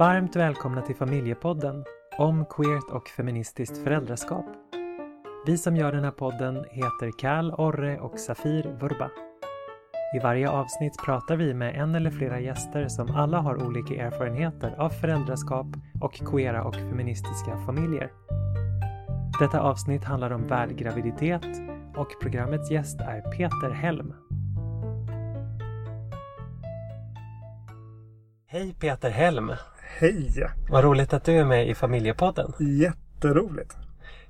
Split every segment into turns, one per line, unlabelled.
Varmt välkomna till Familjepodden om queert och feministiskt föräldraskap. Vi som gör den här podden heter Kal, Orre och Safir Vurba. I varje avsnitt pratar vi med en eller flera gäster som alla har olika erfarenheter av föräldraskap och queera och feministiska familjer. Detta avsnitt handlar om värdgraviditet och programmets gäst är Peter Helm. Hej Peter Helm!
Hej!
Vad roligt att du är med i Familjepodden.
Jätteroligt!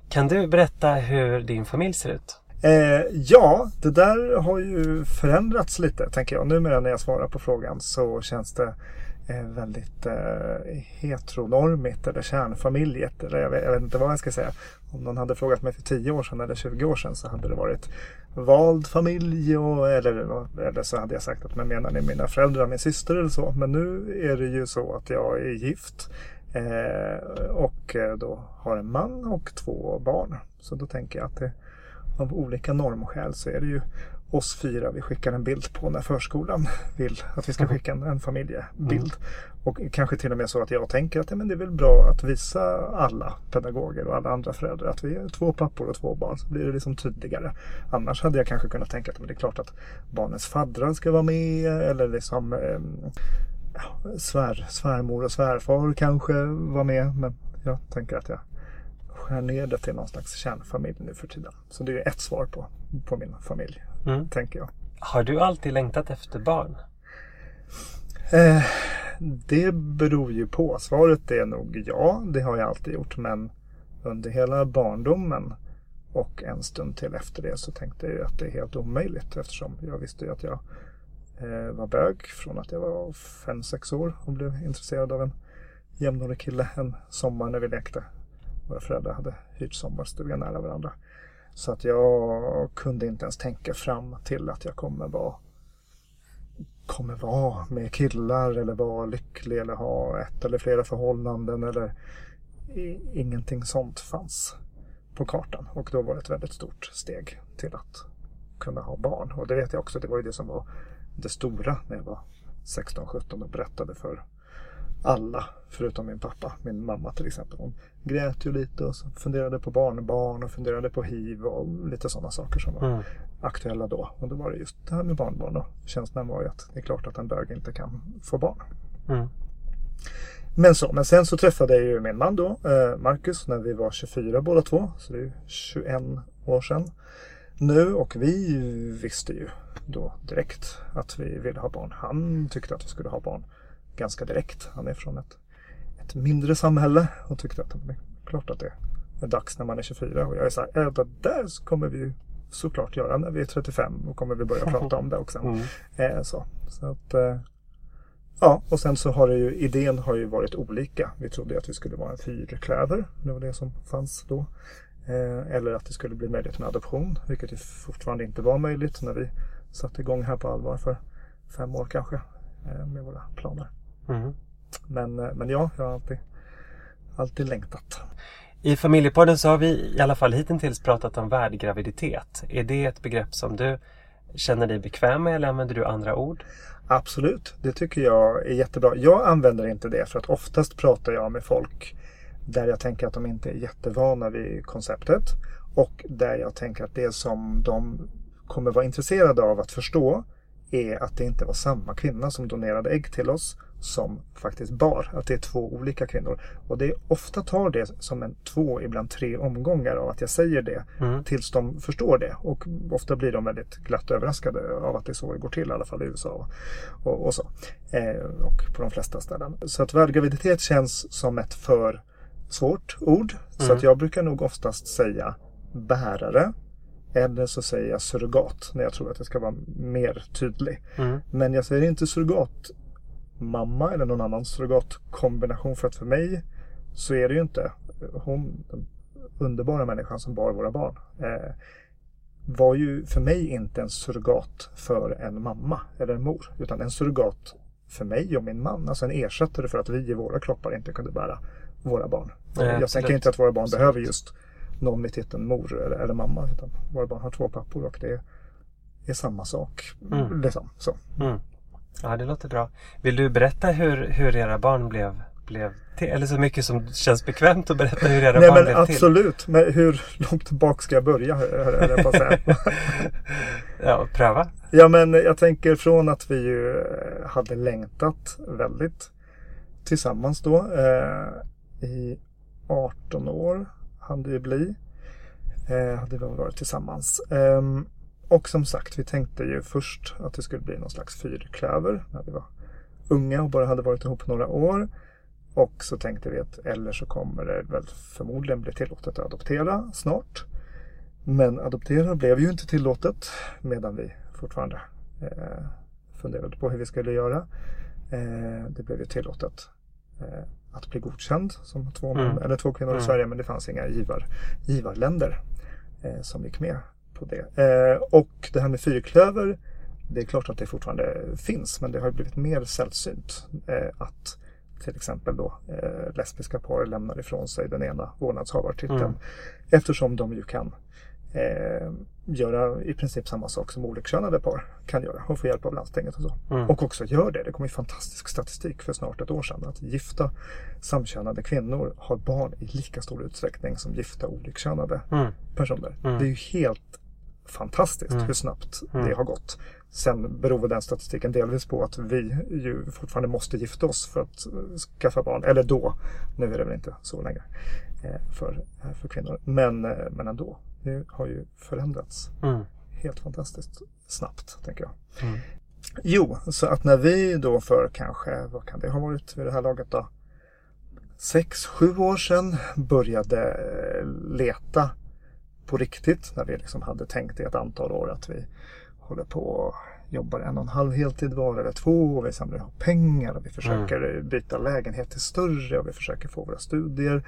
Kan du berätta hur din familj ser ut?
Eh, ja, det där har ju förändrats lite tänker jag. Numera när jag svarar på frågan så känns det eh, väldigt eh, heteronormigt eller kärnfamiljet. Eller jag vet, jag vet, inte vad jag ska säga. Om någon hade frågat mig för 10 år sedan eller 20 år sedan så hade det varit vald familj och, eller, eller så hade jag sagt att men menar ni mina föräldrar, min syster eller så. Men nu är det ju så att jag är gift eh, och eh, då har en man och två barn. Så då tänker jag att det av olika normskäl så är det ju oss fyra vi skickar en bild på när förskolan vill att vi ska skicka en, en familjebild. Mm. Och kanske till och med så att jag tänker att ja, men det är väl bra att visa alla pedagoger och alla andra föräldrar att vi är två pappor och två barn. Så blir det liksom tydligare. Annars hade jag kanske kunnat tänka att men det är klart att barnens faddrar ska vara med eller liksom eh, svär, svärmor och svärfar kanske var med. Men jag tänker att jag skär ner det till någon slags kärnfamilj nu för tiden. Så det är ett svar på, på min familj, mm. tänker jag.
Har du alltid längtat efter barn?
Eh, det beror ju på. Svaret är nog ja, det har jag alltid gjort. Men under hela barndomen och en stund till efter det så tänkte jag att det är helt omöjligt eftersom jag visste ju att jag eh, var bög från att jag var fem sex år och blev intresserad av en jämnårig kille en sommar när vi lekte våra föräldrar hade hyrt sommarstuga nära varandra. Så att jag kunde inte ens tänka fram till att jag kommer vara kommer vara med killar eller vara lycklig eller ha ett eller flera förhållanden eller ingenting sånt fanns på kartan. Och då var det ett väldigt stort steg till att kunna ha barn. Och det vet jag också, det var ju det som var det stora när jag var 16-17 och berättade för alla förutom min pappa. Min mamma till exempel. Hon grät ju lite och funderade på barnbarn och funderade på hiv och lite sådana saker som var mm. aktuella då. Och då var det just det här med barnbarn och känslan var ju att det är klart att en bög inte kan få barn. Mm. Men så, men sen så träffade jag ju min man då, eh, Marcus, när vi var 24 båda två. Så det är 21 år sedan nu och vi visste ju då direkt att vi ville ha barn. Han tyckte att vi skulle ha barn ganska direkt. Han är från ett, ett mindre samhälle och tyckte att det är klart att det är dags när man är 24. Och jag är så här, äh, det där kommer vi såklart göra när vi är 35 och kommer vi börja prata om det också. Mm. Eh, så. så att, eh, ja, och sen så har det ju, idén har ju varit olika. Vi trodde att vi skulle vara en fyrklöver. Det var det som fanns då. Eh, eller att det skulle bli möjligt med adoption, vilket ju fortfarande inte var möjligt när vi satte igång här på allvar för fem år kanske eh, med våra planer. Mm. Men, eh, men ja, jag har alltid, alltid längtat.
I familjepodden så har vi i alla fall hittills pratat om värdgraviditet. Är det ett begrepp som du känner dig bekväm med eller använder du andra ord?
Absolut, det tycker jag är jättebra. Jag använder inte det för att oftast pratar jag med folk där jag tänker att de inte är jättevana vid konceptet och där jag tänker att det som de kommer vara intresserade av att förstå är att det inte var samma kvinna som donerade ägg till oss som faktiskt bar. Att det är två olika kvinnor. Och det är, ofta tar det som en två, ibland tre omgångar av att jag säger det. Mm. Tills de förstår det. Och ofta blir de väldigt glatt överraskade av att det är så det går till i alla fall i USA. Och, och så. Eh, och på de flesta ställen. Så att värdgraviditet känns som ett för svårt ord. Mm. Så att jag brukar nog oftast säga bärare. Eller så säger jag surrogat när jag tror att jag ska vara mer tydlig. Mm. Men jag säger inte surrogat mamma eller någon annan surrogatkombination. För att för mig så är det ju inte hon, den underbara människan som bar våra barn, eh, var ju för mig inte en surrogat för en mamma eller en mor. Utan en surrogat för mig och min man. Alltså en ersättare för att vi i våra kroppar inte kunde bära våra barn. Nej, jag tänker inte att våra barn behöver just någon med titeln mor eller, eller, mamma. Utan våra barn har två pappor och det är, är samma sak. Mm. Liksom, så. Mm.
Ja, det låter bra. Vill du berätta hur, hur era barn blev, blev till? Eller så mycket som känns bekvämt att berätta hur era
Nej
barn
men
blev
absolut. Men hur långt tillbaka ska jag börja? jag på säga.
till? Ja, pröva.
Ja men jag tänker från att vi ju eh, hade längtat väldigt tillsammans då. Eh, I 18 år hade vi bli. Eh, hade vi varit tillsammans. Ehm, och som sagt, vi tänkte ju först att det skulle bli någon slags fyrklöver när vi var unga och bara hade varit ihop några år. Och så tänkte vi att eller så kommer det väl förmodligen bli tillåtet att adoptera snart. Men adoptera blev ju inte tillåtet medan vi fortfarande eh, funderade på hur vi skulle göra. Eh, det blev ju tillåtet eh, att bli godkänd som två, män,
Mm.
eller två kvinnor
Mm.
i Sverige men det fanns inga givar, givarländer eh, som gick med på det. Eh, och det här med fyrklöver, det är klart att det fortfarande finns men det har ju blivit mer sällsynt eh, att till exempel då eh, lesbiska par lämnar ifrån sig den ena vårdnadshavartiteln
Mm.
eftersom de ju kan eh, göra i princip samma sak som olikkönade par kan göra och få hjälp av landstinget och så.
Mm.
Och också gör det. Det kom ju fantastisk statistik för snart ett år sedan att gifta samkönade kvinnor har barn i lika stor utsträckning som gifta olikkönade
Mm.
personer.
Mm.
Det är ju helt fantastiskt
Mm.
hur snabbt
Mm.
det har gått. Sen beror den statistiken delvis på att vi ju fortfarande måste gifta oss för att eh, skaffa barn. Eller då. Nu är det väl inte så längre eh, för, eh, för kvinnor. Men, men ändå. Det har ju förändrats
Mm.
helt fantastiskt snabbt, tänker jag.
Mm.
Jo, så att när vi då för kanske, vad kan det ha varit vid det här laget då? Sex, sju år sedan började leta på riktigt. När vi liksom hade tänkt i ett antal år att vi håller på och jobbar en och en halv heltid var eller två och vi samlar ihop pengar och vi försöker byta lägenhet till större och vi försöker få våra studier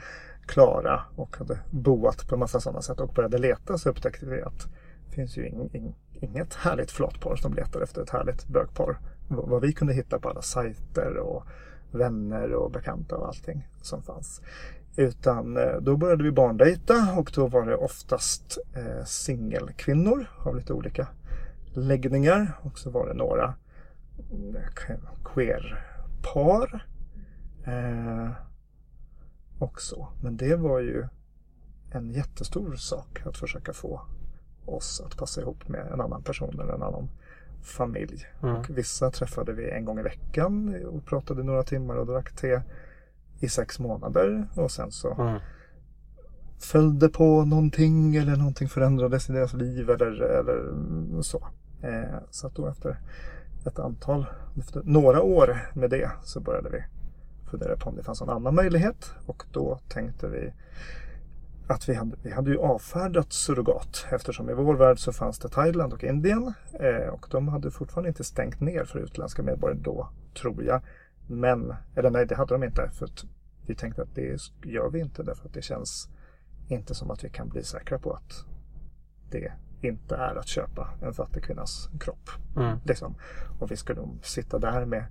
klara och hade boat på en massa sådana sätt och började leta så upptäckte vi att det finns ju ing, ing, inget härligt flatpar som letar efter ett härligt bögpar. V- vad vi kunde hitta på alla sajter och vänner och bekanta och allting som fanns. Utan eh, då började vi barndejta och då var det oftast eh, singelkvinnor av lite olika läggningar. Och så var det några mm, queer-par. Eh, också. Men det var ju en jättestor sak att försöka få oss att passa ihop med en annan person eller en annan familj.
Mm.
Och vissa träffade vi en gång i veckan och pratade några timmar och drack te i sex månader och sen så
Mm.
följde på någonting eller någonting förändrades i deras liv eller, eller så. Eh, så att då efter ett antal, efter några år med det så började vi fundera på om det fanns någon annan möjlighet och då tänkte vi att vi hade, vi hade ju avfärdat surrogat eftersom i vår värld så fanns det Thailand och Indien eh, och de hade fortfarande inte stängt ner för utländska medborgare då, tror jag. Men, eller nej det hade de inte för vi tänkte att det gör vi inte därför att det känns inte som att vi kan bli säkra på att det inte är att köpa en fattig kvinnas kropp.
Mm.
Liksom. Och vi skulle sitta där med,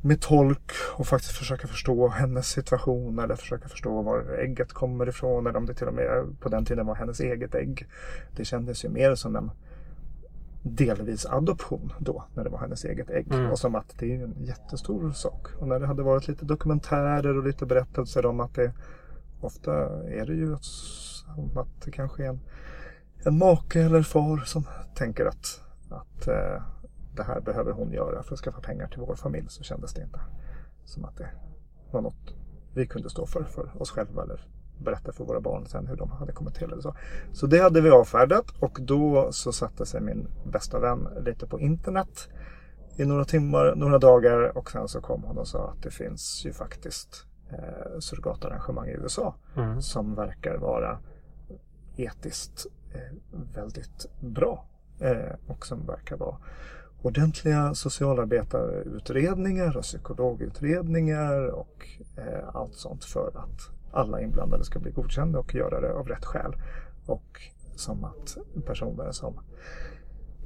med tolk och faktiskt försöka förstå hennes situation eller försöka förstå var ägget kommer ifrån eller om det till och med på den tiden var hennes eget ägg. Det kändes ju mer som en delvis adoption då när det var hennes eget ägg.
Mm.
Och som att det är en jättestor sak. Och när det hade varit lite dokumentärer och lite berättelser om att det ofta är det ju som att det kanske är en, en make eller far som tänker att, att eh, det här behöver hon göra för att skaffa pengar till vår familj så kändes det inte som att det var något vi kunde stå för, för oss själva eller berätta för våra barn sen hur de hade kommit till eller så. Så det hade vi avfärdat och då så satte sig min bästa vän lite på internet i några timmar, några dagar och sen så kom hon och sa att det finns ju faktiskt eh, surrogatarrangemang i USA
Mm.
som verkar vara etiskt eh, väldigt bra eh, och som verkar vara ordentliga socialarbetarutredningar och psykologutredningar och eh, allt sånt för att alla inblandade ska bli godkända och göra det av rätt skäl. Och som att personer som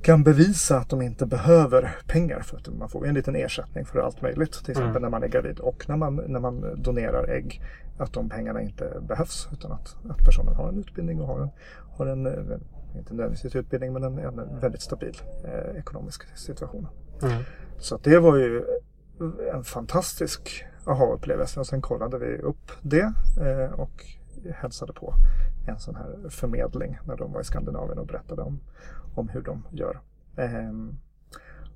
kan bevisa att de inte behöver pengar för att man får en liten ersättning för allt möjligt. Till exempel
Mm.
när man är gravid och när man, när man donerar ägg. Att de pengarna inte behövs utan att, att personen har en utbildning och har en, har en inte nödvändigtvis utbildning men en, en väldigt stabil eh, ekonomisk situation.
Mm.
Så det var ju en fantastisk aha-upplevelse. Och sen kollade vi upp det eh, och hälsade på en sån här förmedling när de var i Skandinavien och berättade om, om hur de gör. Ehm,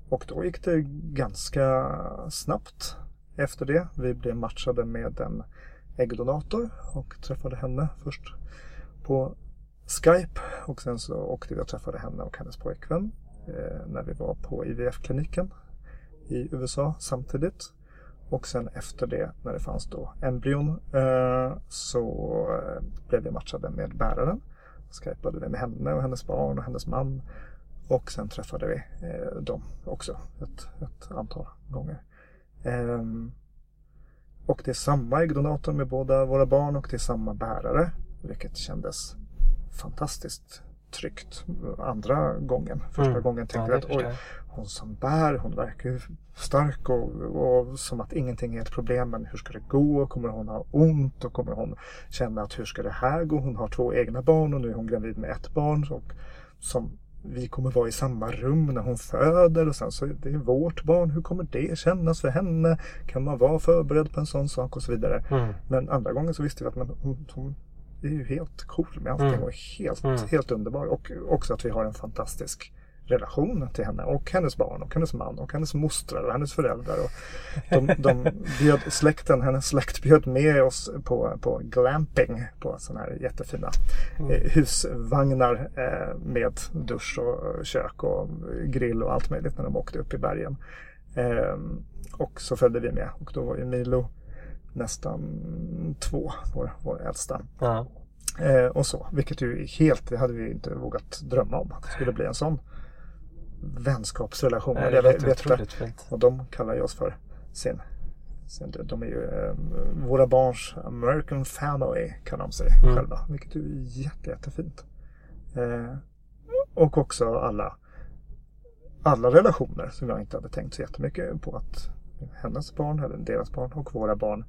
och då gick det ganska snabbt efter det. Vi blev matchade med en äggdonator och träffade henne först på Skype och sen så åkte vi och träffade henne och hennes pojkvän eh, när vi var på IVF-kliniken i USA samtidigt. Och sen efter det, när det fanns då embryon, eh, så eh, blev vi matchade med bäraren. Skypade vi med henne och hennes barn och hennes man. Och sen träffade vi eh, dem också ett, ett antal gånger. Ehm, och det är samma äggdonator med båda våra barn och det är samma bärare. Vilket kändes fantastiskt tryggt andra gången. Första
Mm.
gången tänkte
Ja,
jag att oj, hon som bär, hon verkar ju stark och, och som att ingenting är ett problem. Men hur ska det gå? Kommer hon ha ont? Och kommer hon känna att hur ska det här gå? Hon har två egna barn och nu är hon gravid med ett barn. Och som vi kommer vara i samma rum när hon föder och sen så är det vårt barn. Hur kommer det kännas för henne? Kan man vara förberedd på en sån sak och så vidare.
Mm.
Men andra gången så visste vi att men hon, hon är ju helt cool med allting
Mm.
och helt,
Mm.
helt underbar. Och också att vi har en fantastisk relation till henne och hennes barn och hennes man och hennes mostrar och hennes föräldrar. Och de, de bjöd, släkten, hennes släkt bjöd med oss på, på glamping på sådana här jättefina eh, husvagnar eh, med dusch och kök och grill och allt möjligt när de åkte upp i bergen. Eh, och så följde vi med och då var ju Milo nästan två, vår, vår äldsta.
Ja.
Eh, och så, vilket ju helt, det hade vi inte vågat drömma om. Att det skulle bli en sån vänskapsrelation.
Nej, det låter otroligt fint.
Och de kallar ju oss för sin, sin de är ju eh, våra barns American family kan de säga
Mm.
själva. Vilket ju är jätte, jättefint. Eh, och också alla, alla relationer som jag inte hade tänkt så jättemycket på att hennes barn, eller deras barn och våra barn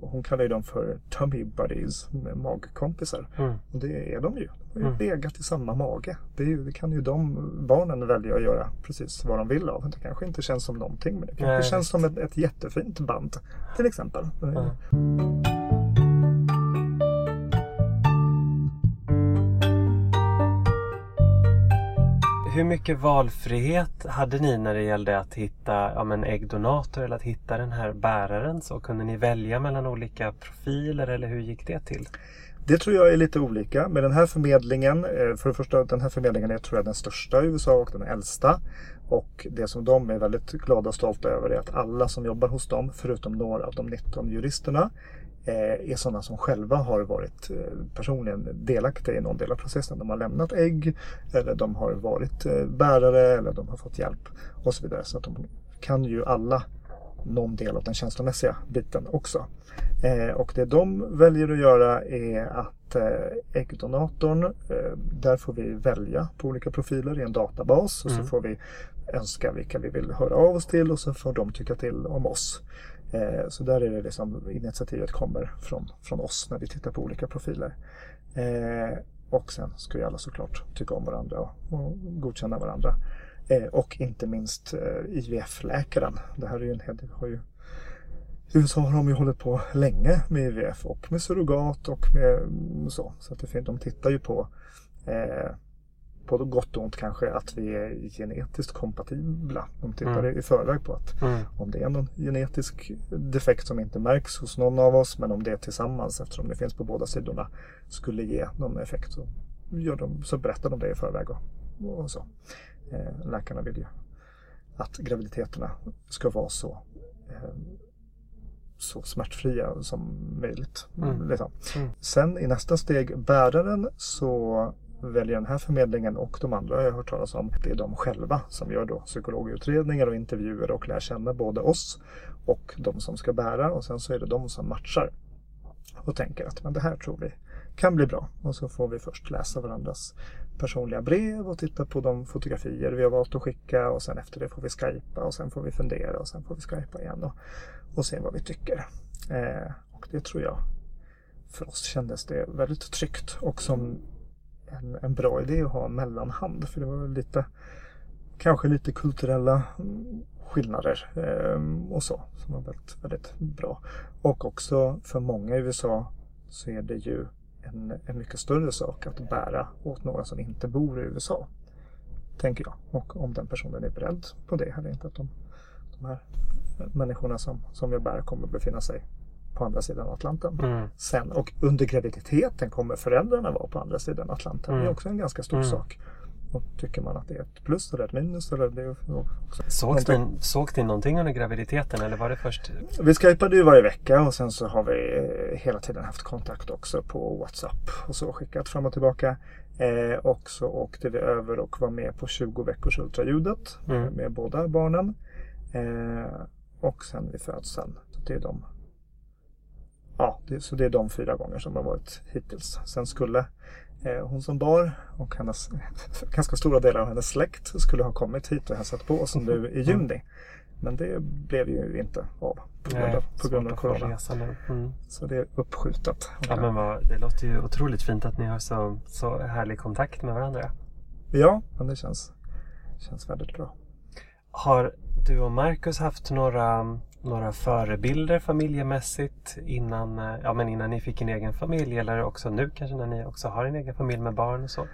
hon kallar ju dem för tummy buddies, magkompisar.
Mm.
Och det är de ju. De har ju
Mm.
legat i samma mage. Det, ju, det kan ju de barnen välja att göra precis vad de vill av. Det kanske inte känns som någonting men det kanske
Nej,
känns som ett, ett jättefint band. Till exempel.
Ja. Hur mycket valfrihet hade ni när det gällde att hitta ja, men äggdonator eller att hitta den här bäraren? Så kunde ni välja mellan olika profiler eller hur gick det till?
Det tror jag är lite olika. Med den här förmedlingen, eh, för det första den här förmedlingen är tror jag den största i USA och den äldsta. Och det som de är väldigt glada och stolta över är att alla som jobbar hos dem, förutom några av de 19 juristerna, är sådana som själva har varit eh, personligen delaktiga i någon del av processen. De har lämnat ägg eller de har varit eh, bärare eller de har fått hjälp och så vidare. Så att de kan ju alla någon del av den känslomässiga biten också. Eh, och det de väljer att göra är att eh, äggdonatorn, eh, där får vi välja på olika profiler i en databas och så
Mm.
får vi önska vilka vi vill höra av oss till och så får de tycka till om oss. Eh, så där är det liksom initiativet kommer från, från oss när vi tittar på olika profiler. Eh, och sen ska ju alla såklart tycka om varandra och, och godkänna varandra. Eh, och inte minst IVF-läkaren. Det här är ju en hel del, har ju i USA har de ju hållit på länge med IVF och med surrogat och med mm, så. Så att det de tittar ju på eh, på gott och ont kanske att vi är genetiskt kompatibla. De tittar
Mm.
i förväg på att
Mm.
om det är någon genetisk defekt som inte märks hos någon av oss men om det tillsammans eftersom det finns på båda sidorna skulle ge någon effekt så, gör de, så berättar de det i förväg och, och så. Eh, läkarna vill ju att graviditeterna ska vara så eh, så smärtfria som möjligt.
Mm.
Liksom.
Mm.
Sen i nästa steg bäraren så väljer den här förmedlingen och de andra jag har hört talas om. Det är de själva som gör då psykologutredningar och intervjuer och lär känna både oss och de som ska bära och sen så är det de som matchar och tänker att men det här tror vi kan bli bra. Och så får vi först läsa varandras personliga brev och titta på de fotografier vi har valt att skicka och sen efter det får vi skypa och sen får vi fundera och sen får vi skypa igen och, och se vad vi tycker. Eh, och det tror jag för oss kändes det väldigt tryggt och som en, en bra idé att ha en mellanhand. För det var lite, kanske lite kulturella skillnader eh, och så. Som var väldigt, väldigt bra. Och också för många i USA så är det ju en, en mycket större sak att bära åt några som inte bor i USA. Tänker jag. Och om den personen är beredd på det eller inte. Att de, de här människorna som, som jag bär kommer befinna sig på andra sidan Atlanten.
Mm.
Sen, och under graviditeten kommer föräldrarna vara på andra sidan Atlanten. Det är
Mm.
också en ganska stor
Mm.
sak. Och tycker man att det är ett plus eller ett minus eller det är också
Såg
någonting.
ni, såg ni någonting under graviditeten eller var det först?
Vi skypade ju varje vecka och sen så har vi eh, hela tiden haft kontakt också på WhatsApp och så skickat fram och tillbaka. Eh, och så åkte vi över och var med på 20 veckors ultraljudet
Mm.
med båda barnen. Eh, och sen vid födseln. Så det är de Ja, det, så det är de fyra gånger som har varit hittills. Sen skulle eh, hon som bar och hennes ganska stora delar av hennes släkt skulle ha kommit hit och hälsat på oss nu i juni. Men det blev ju inte av på grund av, på grund av corona.
Mm.
Så det är uppskjutet.
Ja, men vad, det låter ju otroligt fint att ni har så, så härlig kontakt med varandra.
Ja, men det känns, känns väldigt bra.
Har du och Marcus haft några, några förebilder familjemässigt innan, eh, ja, men innan ni fick en egen familj eller också nu kanske när ni också har en egen familj med barn och så?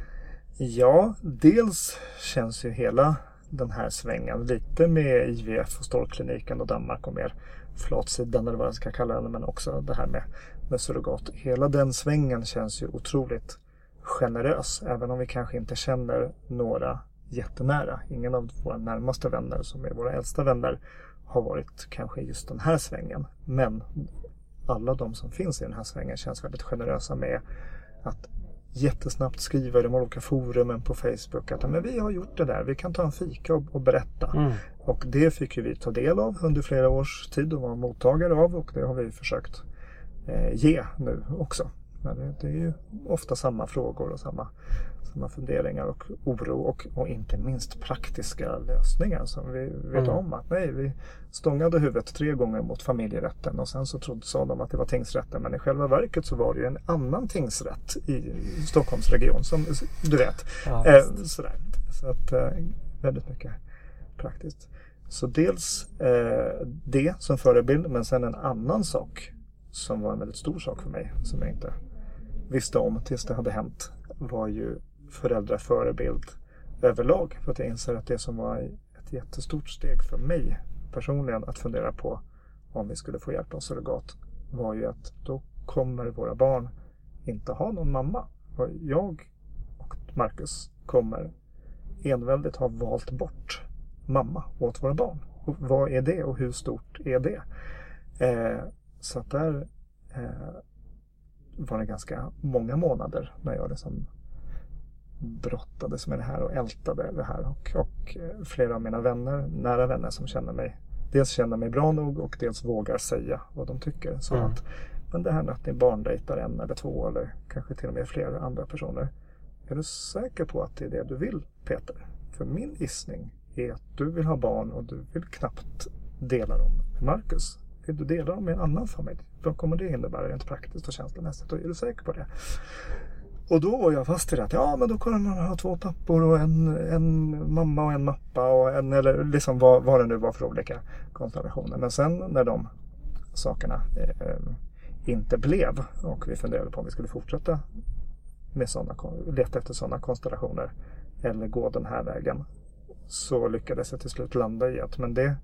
Ja, dels känns ju hela den här svängen lite med IVF och stålkliniken och Danmark och mer flatsidan eller vad man ska kalla den men också det här med, med surrogat. Hela den svängen känns ju otroligt generös även om vi kanske inte känner några jättenära. Ingen av våra närmaste vänner som är våra äldsta vänner har varit kanske just den här svängen. Men alla de som finns i den här svängen känns väldigt generösa med att jättesnabbt skriva i de olika forumen på Facebook att men vi har gjort det där, vi kan ta en fika och, och berätta.
Mm.
Och det fick ju vi ta del av under flera års tid och vara mottagare av och det har vi försökt eh, ge nu också. Men det, är ju ofta samma frågor och samma, samma funderingar och oro och, och inte minst praktiska lösningar som vi vet
Mm.
om att nej, vi stångade huvudet tre gånger mot familjerätten och sen så trodde, sa de att det var tingsrätten men i själva verket så var det ju en annan tingsrätt i Stockholmsregion som du vet.
Ja,
Eh, sådär. Så att eh, väldigt mycket praktiskt. Så dels eh, det som förebild men sen en annan sak som var en väldigt stor sak för mig som jag inte visste om tills det hade hänt var ju föräldraförebild överlag. För att jag inser att det som var ett jättestort steg för mig personligen att fundera på om vi skulle få hjälp av surrogat var ju att då kommer våra barn inte ha någon mamma. Och jag och Marcus kommer enväldigt ha valt bort mamma åt våra barn. Och vad är det och hur stort är det? Eh, så att där eh, var det ganska många månader när jag liksom brottades med det här och ältade det här. Och, och eh, flera av mina vänner, nära vänner som känner mig, dels känner mig bra nog och dels vågar säga vad de tycker. Så
Mm.
att, men det här med att ni barndejtar en eller två eller kanske till och med fler andra personer. Är du säker på att det är det du vill Peter? För min gissning är att du vill ha barn och du vill knappt dela dem med Marcus. Vill du dela dem med en annan familj? Vad kommer det innebära rent praktiskt och känslomässigt? Och är du säker på det? Och då var jag fast i det att ja men då kommer man ha två pappor och en, en mamma och en mappa och en eller liksom vad, vad det nu var för olika konstellationer. Men sen när de sakerna eh, inte blev och vi funderade på om vi skulle fortsätta med såna, leta efter sådana konstellationer eller gå den här vägen så lyckades jag till slut landa i att men det,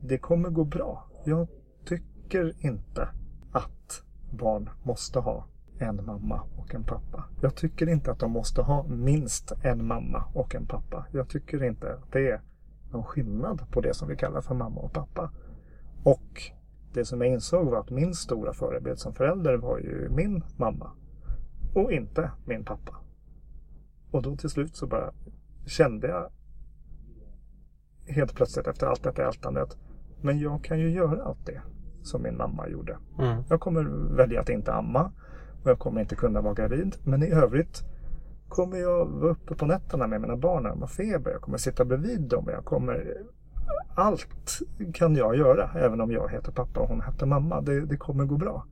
det kommer gå bra. Jag tycker inte att barn måste ha en mamma och en pappa. Jag tycker inte att de måste ha minst en mamma och en pappa. Jag tycker inte att det är någon skillnad på det som vi kallar för mamma och pappa. Och det som jag insåg var att min stora förebild som förälder var ju min mamma och inte min pappa. Och då till slut så bara kände jag helt plötsligt efter allt detta ältandet att men jag kan ju göra allt det som min mamma gjorde.
Mm.
Jag kommer välja att inte amma och jag kommer inte kunna vara gravid. Men i övrigt kommer jag vara uppe på nätterna med mina barn när de har feber. Jag kommer sitta bredvid dem. Jag kommer... Allt kan jag göra även om jag heter pappa och hon heter mamma. Det, det kommer gå bra.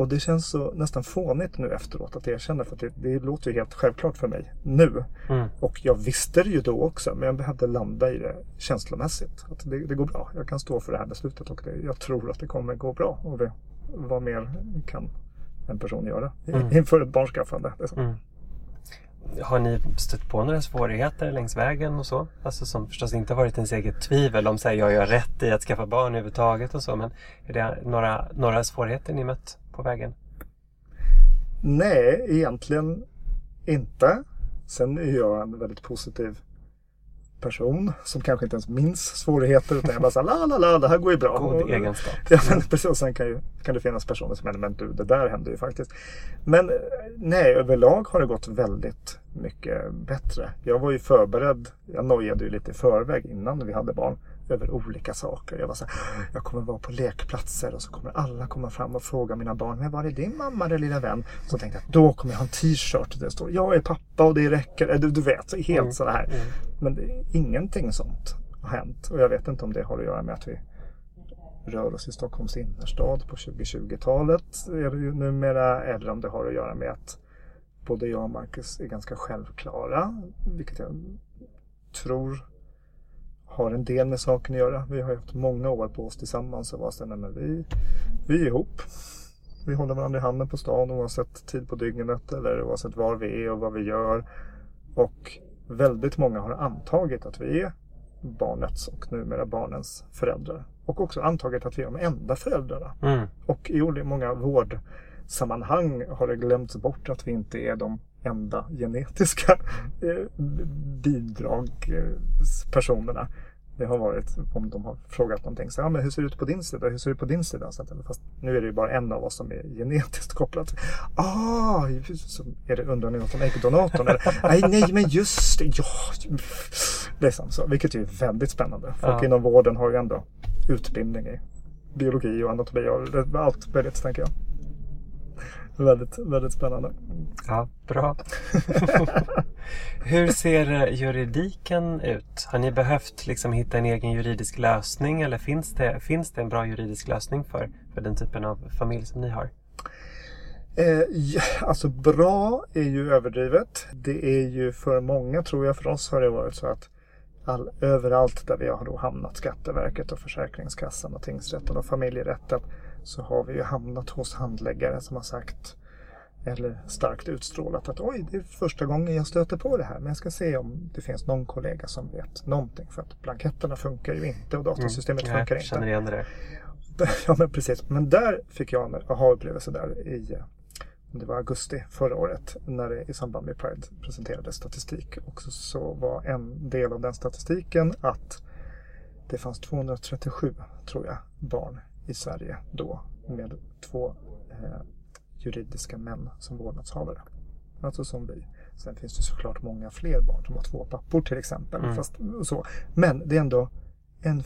Och det känns så nästan fånigt nu efteråt att erkänna för att det, det låter ju helt självklart för mig nu.
Mm.
Och jag visste det ju då också men jag behövde landa i det känslomässigt. Att det, det går bra. Jag kan stå för det här beslutet och det, jag tror att det kommer gå bra. Och det, vad mer kan en person göra
Mm.
inför ett barnskaffande? Liksom.
Mm. Har ni stött på några svårigheter längs vägen och så? Alltså som förstås inte varit ens eget tvivel om säger jag gör rätt i att skaffa barn överhuvudtaget och så. Men är det några, några svårigheter ni mött på vägen?
Nej, egentligen inte. Sen är jag en väldigt positiv person som kanske inte ens minns svårigheter utan jag bara såhär la la la det här går ju bra.
God egenskap.
Ja, men precis. Sen kan, ju, kan det finnas personer som säger men du det där hände ju faktiskt. Men nej, överlag har det gått väldigt mycket bättre. Jag var ju förberedd. Jag nojade ju lite i förväg innan vi hade barn över olika saker. Jag var så här, jag kommer vara på lekplatser och så kommer alla komma fram och fråga mina barn, men var är din mamma eller lilla vän? Så tänkte jag, då kommer jag ha en t-shirt där det står, jag är pappa och det räcker. Eh, Du, du vet, helt
Mm.
sådär här.
Mm.
Men det, ingenting sånt har hänt. Och jag vet inte om det har att göra med att vi rör oss i Stockholms innerstad på 2020-talet är det ju numera. Eller om det har att göra med att både jag och Marcus är ganska självklara. Vilket jag tror har en del med saken att göra. Vi har haft många år på oss tillsammans och var så, men vi, vi är ihop. Vi håller varandra i handen på stan oavsett tid på dygnet eller oavsett var vi är och vad vi gör. Och väldigt många har antagit att vi är barnets och numera barnens föräldrar. Och också antagit att vi är de enda föräldrarna.
Mm.
Och i många vårdsammanhang har det glömts bort att vi inte är de enda genetiska eh, bidragspersonerna. Det har varit om de har frågat någonting. Så, ja, men hur ser det ut på din sida? Hur ser det ut på din sida? Så fast nu är det ju bara en av oss som är genetiskt kopplad. Ah, så är det, undrar ni något om äggdonatorn? Eller, nej, nej, men just det. Ja, liksom så, vilket är väldigt spännande. Folk
Ja.
inom vården har ju ändå utbildning i biologi och anatomi och allt möjligt, tänker jag. Väldigt, väldigt spännande.
Ja, bra. Hur ser eh, juridiken ut? Har ni behövt liksom hitta en egen juridisk lösning eller finns det, finns det en bra juridisk lösning för, för den typen av familj som ni har?
Eh, ja, alltså bra är ju överdrivet. Det är ju för många, tror jag, för oss har det varit så att all, överallt där vi har då hamnat, Skatteverket och Försäkringskassan och tingsrätten och familjerätten, så har vi ju hamnat hos handläggare som har sagt eller starkt utstrålat att oj, det är första gången jag stöter på det här. Men jag ska se om det finns någon kollega som vet någonting. För att blanketterna funkar ju inte och datasystemet
Mm.
funkar
jag känner
inte.
igen det.
Ja, men precis. Men där fick jag en aha-upplevelse där i det var augusti förra året när det i samband med Pride presenterades statistik. Och så, så var en del av den statistiken att det fanns 237, tror jag, barn i Sverige då med två eh, juridiska män som vårdnadshavare. Alltså som vi. Sen finns det såklart många fler barn som har två pappor till exempel.
Mm.
Fast, så. Men det är ändå en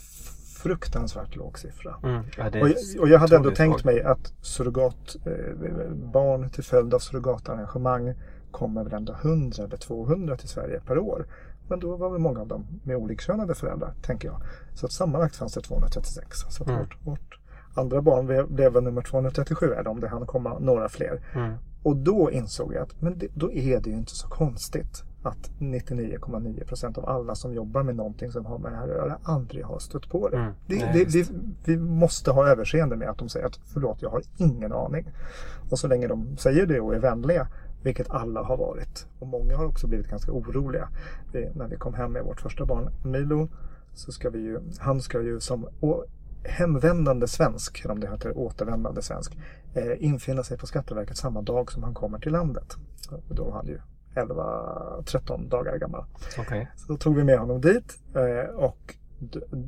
fruktansvärt låg siffra.
Mm. Ja,
Och jag, och jag hade ändå tänkt mig att surrogat, eh, barn till följd av surrogatarrangemang kommer väl ändå 100 eller 200 till Sverige per år. Men då var väl många av dem med olikkönade föräldrar, tänker jag. Så att sammanlagt fanns det 236. Så att
Mm.
vårt, vårt andra barn blev, nummer 237, eller om det hann komma några fler.
Mm.
Och då insåg jag att men det, då är det ju inte så konstigt att 99,9 procent av alla som jobbar med någonting som har med det här att göra aldrig har stött på det.
Mm.
det,
Nej,
det, vi måste ha överseende med att de säger att förlåt, jag har ingen aning. Och så länge de säger det och är vänliga, vilket alla har varit. Och många har också blivit ganska oroliga. Vi, när vi kom hem med vårt första barn, Milo, så ska vi ju, han ska ju som hemvändande svensk, eller om det heter återvändande svensk, eh, infinna sig på Skatteverket samma dag som han kommer till landet. Och Då var han ju 11-13 dagar gammal.
Okej.
Så då tog vi med honom dit eh, och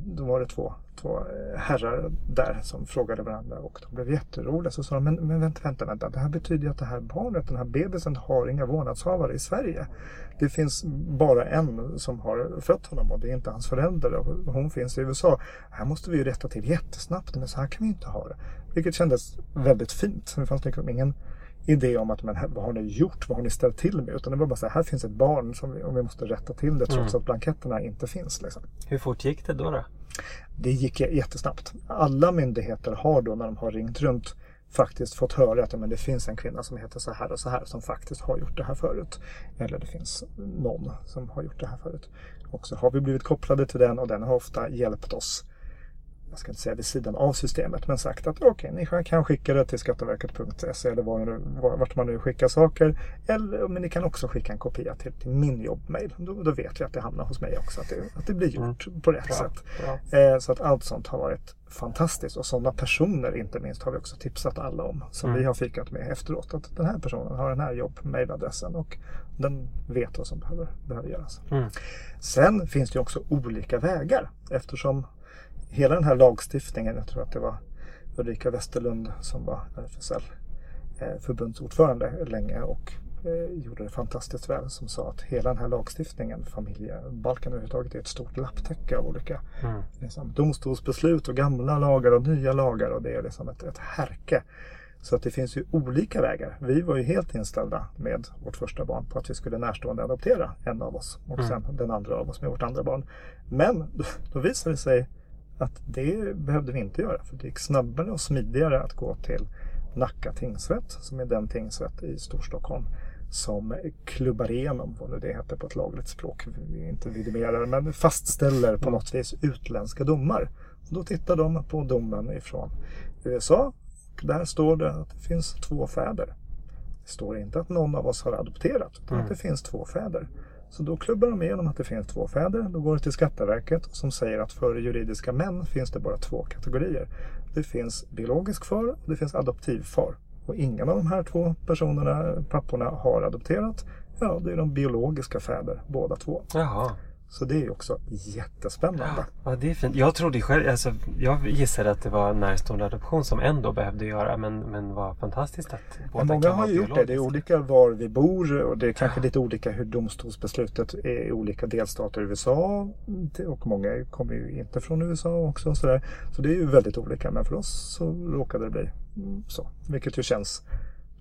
då var det två, två eh, herrar där som frågade varandra och de blev jätteroliga. Så sa de, men, men vänta, vänta, vänta. Det här betyder ju att det här barnet, den här bebisen har inga vårdnadshavare i Sverige. Det finns bara en som har fött honom och det är inte hans förälder och hon finns i USA. Här måste vi ju rätta till jättesnabbt, men så här kan vi inte ha det. Vilket kändes väldigt fint. Det fanns liksom ingen idé om att men, vad har ni gjort, vad har ni ställt till med? Utan det var bara så här, här finns ett barn som vi, och vi måste rätta till det trots
Mm.
att blanketterna inte finns. Liksom.
Hur fort gick det då? då?
Det gick jättesnabbt. Alla myndigheter har då när de har ringt runt faktiskt fått höra att men det finns en kvinna som heter så här och så här som faktiskt har gjort det här förut. Eller det finns någon som har gjort det här förut. Och så har vi blivit kopplade till den och den har ofta hjälpt oss jag ska inte säga vid sidan av systemet, men sagt att okej, okay, ni kan skicka det till skatteverket.se eller var, vart man nu skickar saker. Eller, men ni kan också skicka en kopia till, till min jobbmail. Då, då, vet vi att det hamnar hos mig också, att det, att det blir gjort mm. på rätt ja, sätt. Ja. Eh, så att allt sånt har varit fantastiskt och sådana personer inte minst har vi också tipsat alla om. Som mm. vi har fikat med efteråt. Att den här personen har den här jobbmailadressen och den vet vad som behöver, behöver göras. Mm. Sen finns det också olika vägar eftersom hela den här lagstiftningen, jag tror att det var Ulrika Westerlund som var RFSL eh, förbundsordförande länge och eh, gjorde det fantastiskt väl som sa att hela den här lagstiftningen, familjebalken överhuvudtaget, är ett stort lapptäcke av olika mm. liksom, domstolsbeslut och gamla lagar och nya lagar och det är liksom ett, ett härke. Så att det finns ju olika vägar. Vi var ju helt inställda med vårt första barn på att vi skulle närstående adoptera en av oss och mm. sen den andra av oss med vårt andra barn. Men då, då visade det sig att det behövde vi inte göra. För det gick snabbare och smidigare att gå till Nacka tingsrätt som är den tingsrätt i Storstockholm som klubbar igenom, vad nu det heter på ett lagligt språk, vi inte vidimerar, men fastställer på något vis utländska domar. Då tittar de på domen ifrån USA och där står det att det finns två fäder. Det står inte att någon av oss har adopterat, utan mm. att det finns två fäder. Så då klubbar de igenom att det finns två fäder. Då går det till Skatteverket som säger att för juridiska män finns det bara två kategorier. Det finns biologisk far och det finns adoptivfar. Och ingen av de här två personerna, papporna, har adopterat. Ja, det är de biologiska fäder båda två.
Jaha.
Så det är också jättespännande.
Ja, det är fint. Jag trodde själv, alltså, jag gissade att det var närstående adoption som ändå behövde göra men, men vad fantastiskt att
båda men Många har ju gjort det. Det är olika var vi bor och det är kanske ja. lite olika hur domstolsbeslutet är i olika delstater i USA. Och många kommer ju inte från USA också. Och så, där. så det är ju väldigt olika men för oss så råkade det bli så. Vilket ju känns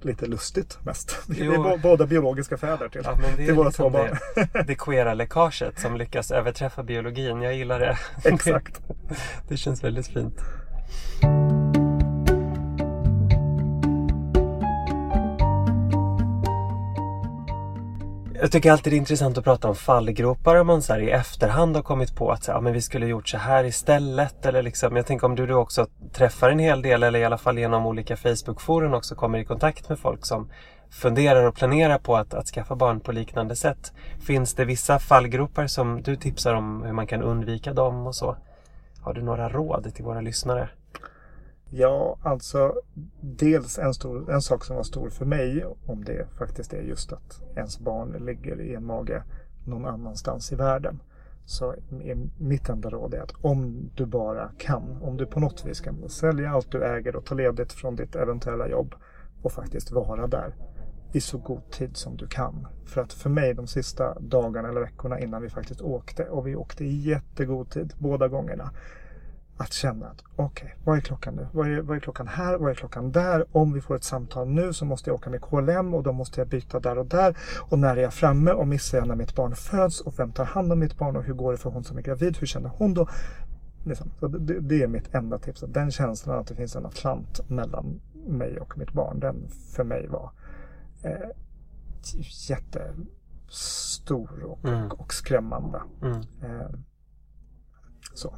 lite lustigt mest. Vi är båda biologiska fäder till, ja, till våra liksom två barn.
Det, det queera läckaget som lyckas överträffa biologin. Jag gillar det.
Exakt.
det, det känns väldigt fint. Jag tycker alltid det är intressant att prata om fallgropar om man så i efterhand har kommit på att så, ja, men vi skulle gjort så här istället. Eller liksom, jag tänker om du då också träffar en hel del eller i alla fall genom olika Facebookforum också kommer i kontakt med folk som funderar och planerar på att, att skaffa barn på liknande sätt. Finns det vissa fallgropar som du tipsar om hur man kan undvika dem och så? Har du några råd till våra lyssnare?
Ja, alltså dels en, stor, en sak som var stor för mig, om det faktiskt är just att ens barn ligger i en mage någon annanstans i världen. Så är mitt enda råd är att om du bara kan, om du på något vis kan sälja allt du äger och ta ledigt från ditt eventuella jobb och faktiskt vara där i så god tid som du kan. För att för mig de sista dagarna eller veckorna innan vi faktiskt åkte och vi åkte i jättegod tid båda gångerna att känna att okej, okay, vad är klockan nu? Vad är, vad är klockan här? Vad är klockan där? Om vi får ett samtal nu så måste jag åka med KLM och då måste jag byta där och där. Och när är jag framme? Och missar jag när mitt barn föds? Och vem tar hand om mitt barn? Och hur går det för hon som är gravid? Hur känner hon då? Liksom. Så det, det, är mitt enda tips. Den känslan att det finns en atlant mellan mig och mitt barn, den för mig var eh, jättestor och, mm. och, och skrämmande. Mm. Eh, så.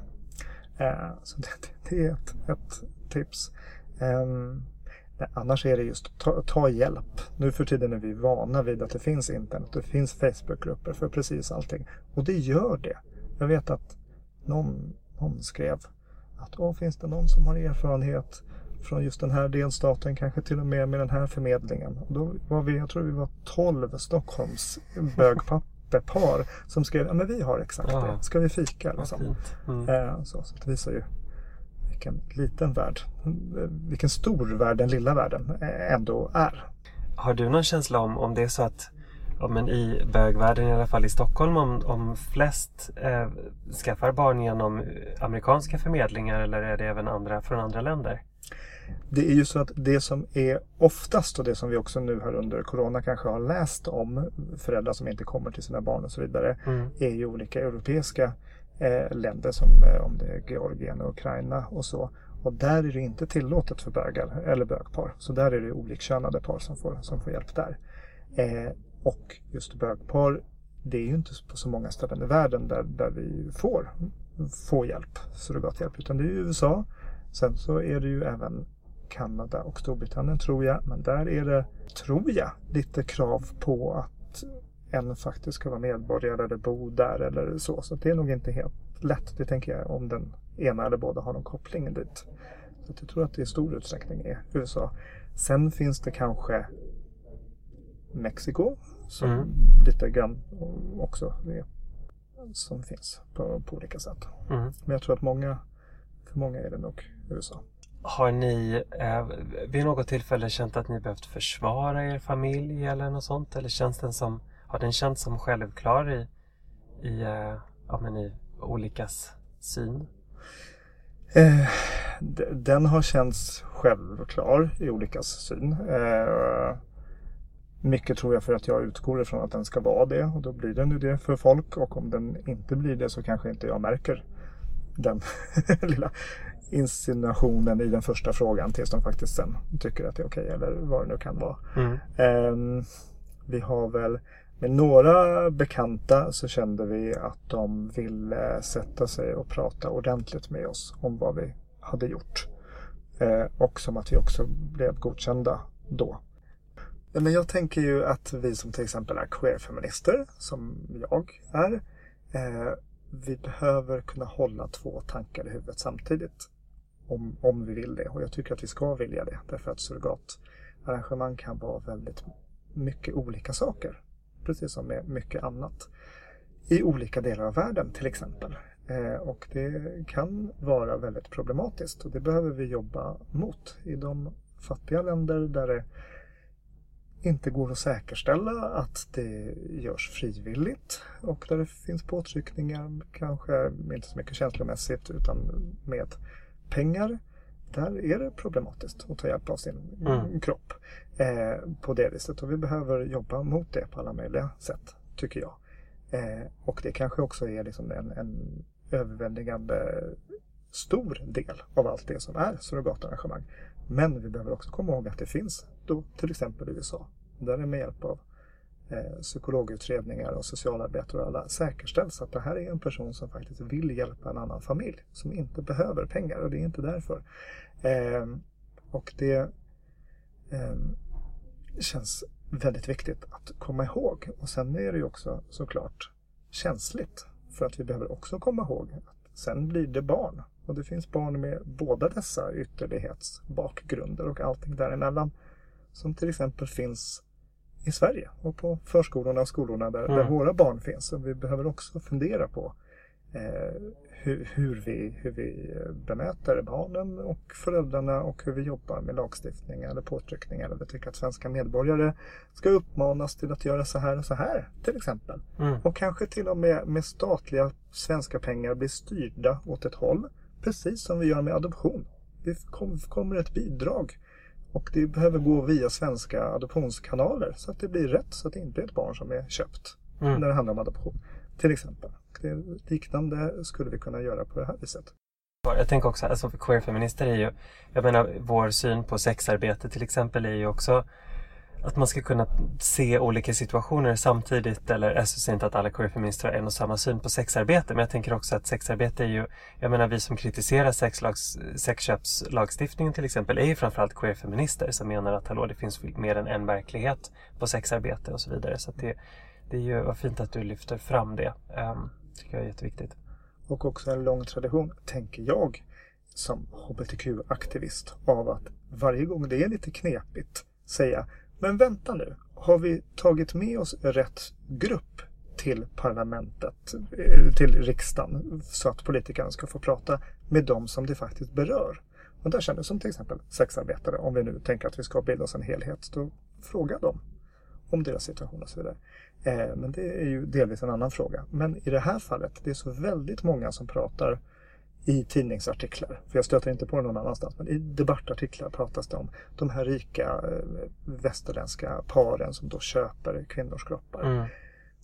Eh, så det, det, är ett, ett tips. Ehm, nej, annars är det just ta, ta, hjälp. Nu för tiden är vi vana vid att det finns internet. Det finns Facebookgrupper för precis allting. Och det gör det. Jag vet att någon, någon skrev att Åh, finns det någon som har erfarenhet från just den här delstaten, kanske till och med med den här förmedlingen. Och då var vi, jag tror vi var 12 Stockholms bögpappor par som skrev ja men vi har exakt ja. det. Ska vi fika? Liksom. Mm. Eh, så, så det visar ju vilken liten värld, vilken stor värld den lilla världen ändå är.
Har du någon känsla om, om det är så att ja, men i bögvärlden, i alla fall i Stockholm, om, om flest eh, skaffar barn genom amerikanska förmedlingar eller är det även andra från andra länder?
Det är ju så att det som är oftast och det som vi också nu här under Corona kanske har läst om föräldrar som inte kommer till sina barn och så vidare mm. är ju olika europeiska eh, länder som eh, om det är Georgien och Ukraina och så. Och där är det inte tillåtet för bögar eller bögpar. Så där är det olikkönade par som får, som får hjälp där. Eh, och just bögpar, det är ju inte på så många ställen i världen där, där vi får, får hjälp, surrogathjälp. Utan det är i USA. Sen så är det ju även Kanada och Storbritannien tror jag. Men där är det, tror jag, lite krav på att en faktiskt ska vara medborgare eller bo där eller så. Så det är nog inte helt lätt. Det tänker jag om den ena eller båda har någon koppling dit. Så jag tror att det i stor utsträckning är USA. Sen finns det kanske Mexiko som mm. lite grann också är, som finns på, på olika sätt. Mm. Men jag tror att många, för många är det nog USA.
Har ni eh, vid något tillfälle känt att ni behövt försvara er familj eller något sånt? Eller känns den som, har den känts som självklar i, i, eh, ja, men i olikas syn?
Eh, den har känts självklar i olikas syn. Eh, mycket tror jag för att jag utgår ifrån att den ska vara det och då blir den ju det för folk och om den inte blir det så kanske inte jag märker den lilla insinuationen i den första frågan tills de faktiskt sen tycker att det är okej okay, eller vad det nu kan vara. Mm. Um, vi har väl med några bekanta så kände vi att de ville sätta sig och prata ordentligt med oss om vad vi hade gjort. Uh, och som att vi också blev godkända då. Men jag tänker ju att vi som till exempel är queerfeminister, som jag är, uh, vi behöver kunna hålla två tankar i huvudet samtidigt om, om vi vill det. Och jag tycker att vi ska vilja det. Därför att surrogatarrangemang kan vara väldigt mycket olika saker. Precis som med mycket annat. I olika delar av världen till exempel. Eh, och det kan vara väldigt problematiskt och det behöver vi jobba mot. I de fattiga länder där det inte går att säkerställa att det görs frivilligt och där det finns påtryckningar, kanske inte så mycket känslomässigt utan med pengar, där är det problematiskt att ta hjälp av sin mm. kropp eh, på det viset. Och vi behöver jobba mot det på alla möjliga sätt, tycker jag. Eh, och det kanske också är liksom en, en överväldigande stor del av allt det som är surrogatarrangemang. Men vi behöver också komma ihåg att det finns då till exempel i USA. Där det med hjälp av eh, psykologutredningar och socialarbetare och alla säkerställs att det här är en person som faktiskt vill hjälpa en annan familj som inte behöver pengar och det är inte därför. Eh, och det eh, känns väldigt viktigt att komma ihåg. Och sen är det ju också såklart känsligt för att vi behöver också komma ihåg att sen blir det barn. Och det finns barn med båda dessa ytterlighetsbakgrunder och allting däremellan. Som till exempel finns i Sverige och på förskolorna och skolorna där, mm. där våra barn finns. Så vi behöver också fundera på eh, hur, hur, vi, hur vi bemöter barnen och föräldrarna och hur vi jobbar med lagstiftning eller påtryckningar. Eller vi tycker att svenska medborgare ska uppmanas till att göra så här och så här till exempel. Mm. Och kanske till och med med statliga svenska pengar bli styrda åt ett håll. Precis som vi gör med adoption. Det kommer ett bidrag och det behöver gå via svenska adoptionskanaler så att det blir rätt. Så att det inte är ett barn som är köpt mm. när det handlar om adoption. Till exempel. Det liknande skulle vi kunna göra på det här viset.
Jag tänker också, alltså queerfeminister är ju, jag menar vår syn på sexarbete till exempel är ju också att man ska kunna se olika situationer samtidigt eller jag säger inte att alla queerfeminister har en och samma syn på sexarbete men jag tänker också att sexarbete är ju, jag menar vi som kritiserar sexlags, sexköpslagstiftningen till exempel är ju framförallt queerfeminister som menar att hallå det finns mer än en verklighet på sexarbete och så vidare så det, det är ju vad fint att du lyfter fram det. Um, tycker jag är jätteviktigt.
Och också en lång tradition, tänker jag, som hbtq-aktivist av att varje gång det är lite knepigt säga men vänta nu, har vi tagit med oss rätt grupp till parlamentet, eh, till riksdagen, så att politikerna ska få prata med dem som det faktiskt berör? Och där känner som till exempel sexarbetare, om vi nu tänker att vi ska bilda oss en helhet, då fråga dem om deras situation och så vidare. Eh, men det är ju delvis en annan fråga. Men i det här fallet, det är så väldigt många som pratar i tidningsartiklar, för jag stöter inte på det någon annanstans, men i debattartiklar pratas det om de här rika eh, västerländska paren som då köper kvinnors kroppar. Mm.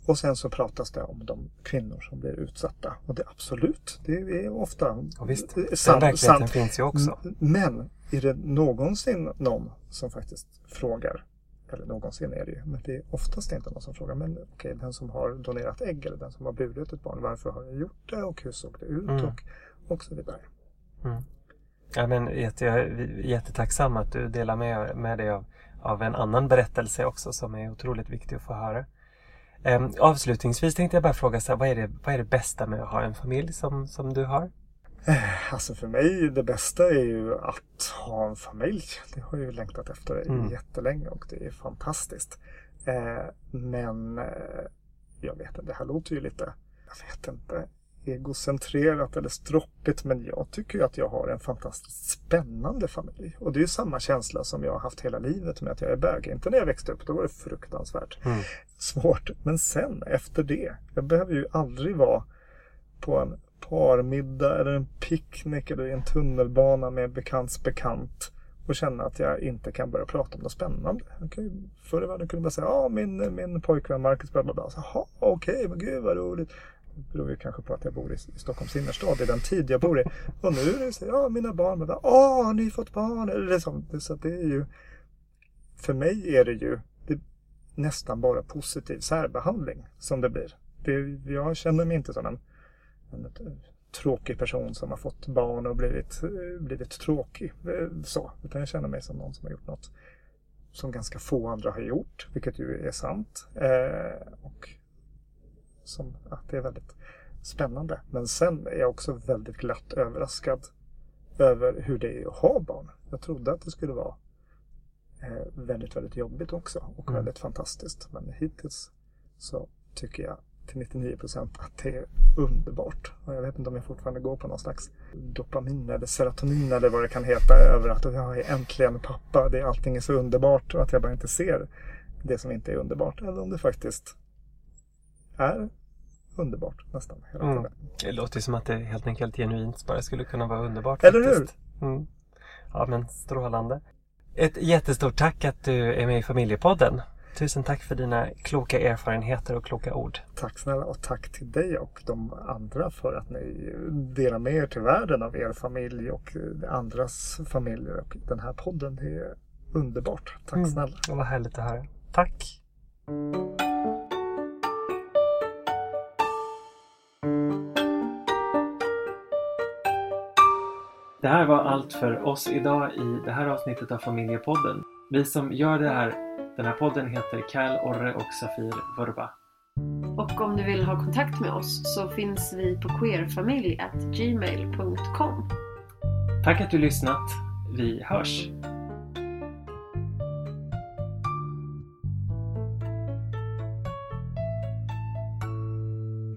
Och sen så pratas det om de kvinnor som blir utsatta. Och det absolut, det är ofta
Och visst,
eh,
den
sant.
verkligheten
sant.
finns ju också.
Men är det någonsin någon som faktiskt frågar, eller någonsin är det ju, men det är oftast inte någon som frågar, men okej, den som har donerat ägg eller den som har burit ett barn, varför har jag gjort det och hur såg det ut
Mm.
och, och så vidare.
Ja, men jätte, jag är jättetacksam att du delar med, med dig av, av en annan berättelse också som är otroligt viktig att få höra. Ehm, avslutningsvis tänkte jag bara fråga, så här, vad, är det, vad är det bästa med att ha en familj som, som du har?
Alltså för mig, det bästa är ju att ha en familj. Det har jag ju längtat efter
Mm.
jättelänge och det är fantastiskt. Eh, men eh, jag vet inte, det här låter ju lite, jag vet inte, egocentrerat eller stroppigt. Men jag tycker ju att jag har en fantastiskt spännande familj. Och det är ju samma känsla som jag har haft hela livet med att jag är bög. Inte när jag växte upp, då var det fruktansvärt
Mm.
svårt. Men sen efter det, jag behöver ju aldrig vara på en parmiddag eller en picknick eller i en tunnelbana med en bekants bekant och känna att jag inte kan börja prata om något spännande. Förr i världen kunde man säga ja min, min pojkvän Marcus bla bla bla. Jaha, okej, men gud vad roligt. Det beror ju kanske på att jag bor i, i Stockholms innerstad i den tid jag bor i. Och nu är det så ja mina barn, men åh har ni fått barn? Eller så, så det är ju, för mig är det ju det, nästan bara positiv särbehandling som det blir. Det, jag känner mig inte som en, en tråkig person som har fått barn och blivit, blivit tråkig. Eh, så. Utan jag känner mig som någon som har gjort något som ganska få andra har gjort, vilket ju är sant. Eh, och som, ja, det är väldigt spännande. Men sen är jag också väldigt glatt överraskad över hur det är att ha barn. Jag trodde att det skulle vara eh, väldigt, väldigt jobbigt också och
Mm.
väldigt fantastiskt. Men hittills så tycker jag till 99 procent att det är underbart. Och jag vet inte om jag fortfarande går på någon slags dopamin eller serotonin eller vad det kan heta över att jag är äntligen pappa. Det, allting är så underbart och att jag bara inte ser det som inte är underbart. Eller om det faktiskt är underbart nästan hela
Mm.
tiden.
Det låter ju som att det helt enkelt genuint bara skulle kunna vara underbart.
Eller hur?
faktiskt. Mm. Ja, men strålande. Ett jättestort tack att du är med i Familjepodden. Tusen tack för dina kloka erfarenheter och kloka ord.
Tack snälla och tack till dig och de andra för att ni delar med er till världen av er familj och andras familjer och den här podden. Det är underbart. Tack
Mm.
snälla.
Var härligt att höra. Tack! Det här var allt för oss idag i det här avsnittet av Familjepodden. Vi som gör det här, den här podden heter Cal, Orre och Safir Vurba.
Och om du vill ha kontakt med oss så finns vi på queerfamilj.gmail.com.
Tack att du lyssnat. Vi hörs!